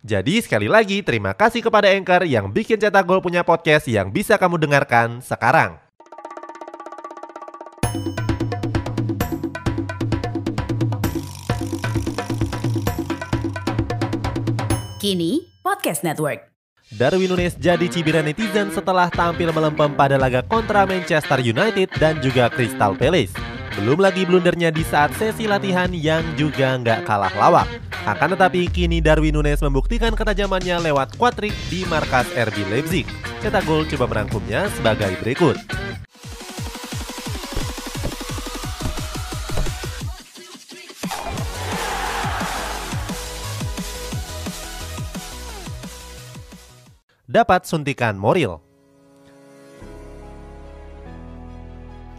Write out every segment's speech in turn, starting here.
Jadi sekali lagi terima kasih kepada Anchor yang bikin Cetak Gol punya podcast yang bisa kamu dengarkan sekarang. Kini Podcast Network. Darwin Nunes jadi cibiran netizen setelah tampil melempem pada laga kontra Manchester United dan juga Crystal Palace. Belum lagi blundernya di saat sesi latihan yang juga nggak kalah lawak. Akan tetapi kini Darwin Nunes membuktikan ketajamannya lewat quadrik di markas RB Leipzig. Cetak gol coba merangkumnya sebagai berikut. Dapat suntikan moral.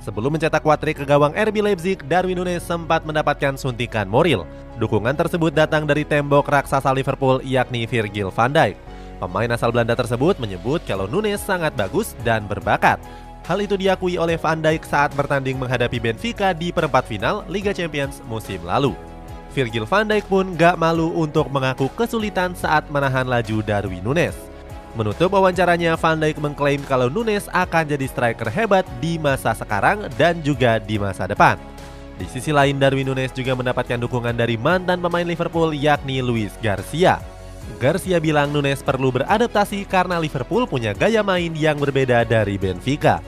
Sebelum mencetak kuatrik ke gawang RB Leipzig, Darwin Nunes sempat mendapatkan suntikan moral. Dukungan tersebut datang dari tembok raksasa Liverpool yakni Virgil van Dijk. Pemain asal Belanda tersebut menyebut kalau Nunes sangat bagus dan berbakat. Hal itu diakui oleh Van Dijk saat bertanding menghadapi Benfica di perempat final Liga Champions musim lalu. Virgil van Dijk pun gak malu untuk mengaku kesulitan saat menahan laju Darwin Nunes. Menutup wawancaranya, Van Dijk mengklaim kalau Nunes akan jadi striker hebat di masa sekarang dan juga di masa depan. Di sisi lain, Darwin Nunes juga mendapatkan dukungan dari mantan pemain Liverpool yakni Luis Garcia. Garcia bilang Nunes perlu beradaptasi karena Liverpool punya gaya main yang berbeda dari Benfica.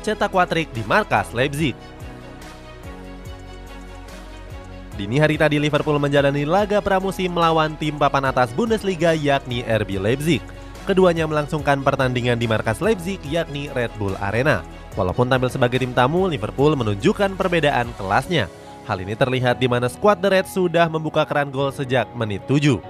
Cetak Watrik di markas Leipzig. Dini hari tadi Liverpool menjalani laga pramusim melawan tim papan atas Bundesliga yakni RB Leipzig. Keduanya melangsungkan pertandingan di markas Leipzig yakni Red Bull Arena. Walaupun tampil sebagai tim tamu, Liverpool menunjukkan perbedaan kelasnya. Hal ini terlihat di mana skuad The Reds sudah membuka keran gol sejak menit 7.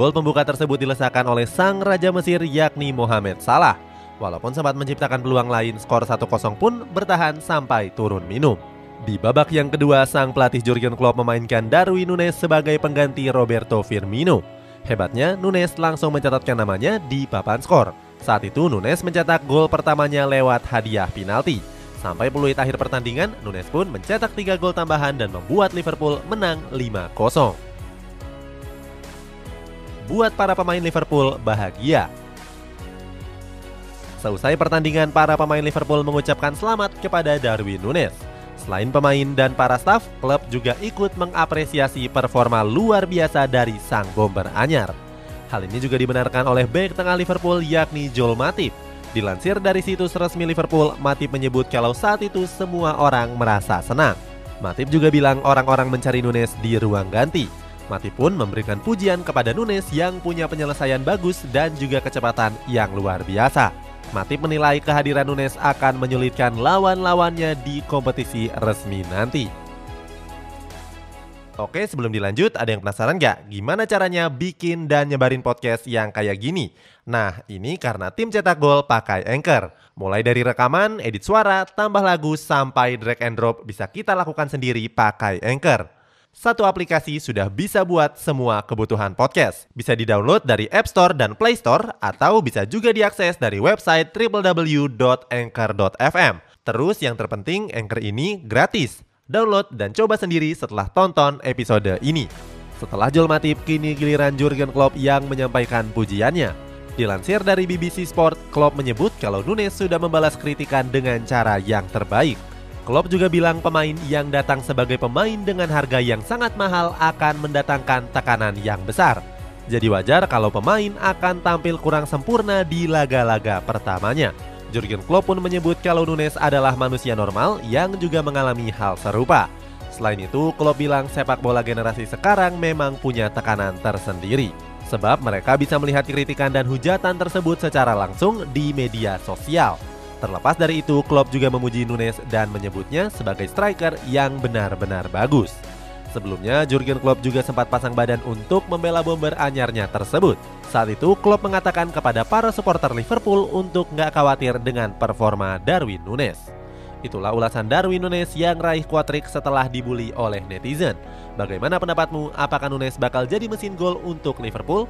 Gol pembuka tersebut dilesakan oleh sang Raja Mesir yakni Mohamed Salah. Walaupun sempat menciptakan peluang lain, skor 1-0 pun bertahan sampai turun minum. Di babak yang kedua, sang pelatih Jurgen Klopp memainkan Darwin Nunes sebagai pengganti Roberto Firmino. Hebatnya, Nunes langsung mencatatkan namanya di papan skor. Saat itu Nunes mencetak gol pertamanya lewat hadiah penalti. Sampai peluit akhir pertandingan, Nunes pun mencetak 3 gol tambahan dan membuat Liverpool menang 5-0. Buat para pemain Liverpool bahagia. Seusai pertandingan, para pemain Liverpool mengucapkan selamat kepada Darwin Nunes. Selain pemain dan para staf, klub juga ikut mengapresiasi performa luar biasa dari sang bomber anyar. Hal ini juga dibenarkan oleh bek tengah Liverpool yakni Joel Matip. Dilansir dari situs resmi Liverpool, Matip menyebut kalau saat itu semua orang merasa senang. Matip juga bilang orang-orang mencari Nunes di ruang ganti. Matip pun memberikan pujian kepada Nunes yang punya penyelesaian bagus dan juga kecepatan yang luar biasa. Matip menilai kehadiran Nunes akan menyulitkan lawan-lawannya di kompetisi resmi nanti. Oke, sebelum dilanjut, ada yang penasaran nggak gimana caranya bikin dan nyebarin podcast yang kayak gini? Nah, ini karena tim cetak gol pakai Anchor. Mulai dari rekaman, edit suara, tambah lagu, sampai drag and drop bisa kita lakukan sendiri pakai Anchor. Satu aplikasi sudah bisa buat semua kebutuhan podcast. Bisa di-download dari App Store dan Play Store atau bisa juga diakses dari website www.anchor.fm. Terus yang terpenting Anchor ini gratis. Download dan coba sendiri setelah tonton episode ini. Setelah Joel Matip, kini giliran Jurgen Klopp yang menyampaikan pujiannya. Dilansir dari BBC Sport, Klopp menyebut kalau Nunes sudah membalas kritikan dengan cara yang terbaik. Klopp juga bilang pemain yang datang sebagai pemain dengan harga yang sangat mahal akan mendatangkan tekanan yang besar. Jadi wajar kalau pemain akan tampil kurang sempurna di laga-laga pertamanya. Jurgen Klopp pun menyebut kalau Nunes adalah manusia normal yang juga mengalami hal serupa. Selain itu, Klopp bilang sepak bola generasi sekarang memang punya tekanan tersendiri. Sebab mereka bisa melihat kritikan dan hujatan tersebut secara langsung di media sosial. Terlepas dari itu, Klopp juga memuji Nunes dan menyebutnya sebagai striker yang benar-benar bagus. Sebelumnya, Jurgen Klopp juga sempat pasang badan untuk membela bomber anyarnya tersebut. Saat itu, Klopp mengatakan kepada para supporter Liverpool untuk nggak khawatir dengan performa Darwin Nunes. Itulah ulasan Darwin Nunes yang raih kuatrik setelah dibully oleh netizen. Bagaimana pendapatmu? Apakah Nunes bakal jadi mesin gol untuk Liverpool?